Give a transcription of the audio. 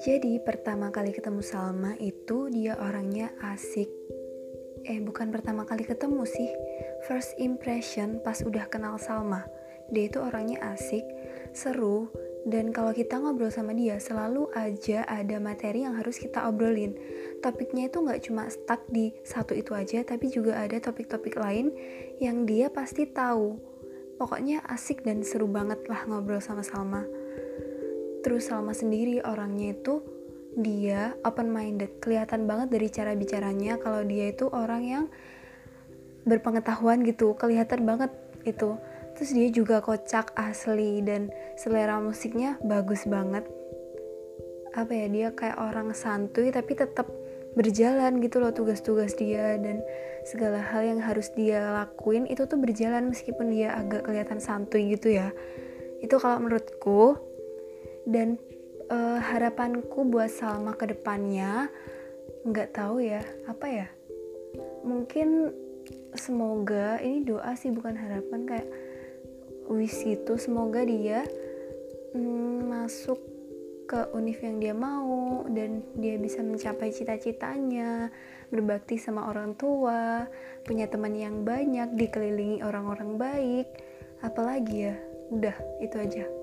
Jadi pertama kali ketemu Salma itu dia orangnya asik. Eh bukan pertama kali ketemu sih, first impression pas udah kenal Salma. Dia itu orangnya asik, seru, dan kalau kita ngobrol sama dia selalu aja ada materi yang harus kita obrolin. Topiknya itu nggak cuma stuck di satu itu aja, tapi juga ada topik-topik lain yang dia pasti tahu. Pokoknya asik dan seru banget lah ngobrol sama Salma. Terus Salma sendiri orangnya itu dia open minded kelihatan banget dari cara bicaranya kalau dia itu orang yang berpengetahuan gitu kelihatan banget itu. Terus dia juga kocak asli dan selera musiknya bagus banget. Apa ya dia kayak orang santuy tapi tetap berjalan gitu loh tugas-tugas dia dan segala hal yang harus dia lakuin itu tuh berjalan meskipun dia agak kelihatan santuy gitu ya. Itu kalau menurutku. Dan uh, harapanku buat Salma ke depannya nggak tahu ya apa ya mungkin semoga ini doa sih bukan harapan kayak wish gitu semoga dia mm, masuk ke univ yang dia mau dan dia bisa mencapai cita-citanya berbakti sama orang tua punya teman yang banyak dikelilingi orang-orang baik. Apalagi ya udah itu aja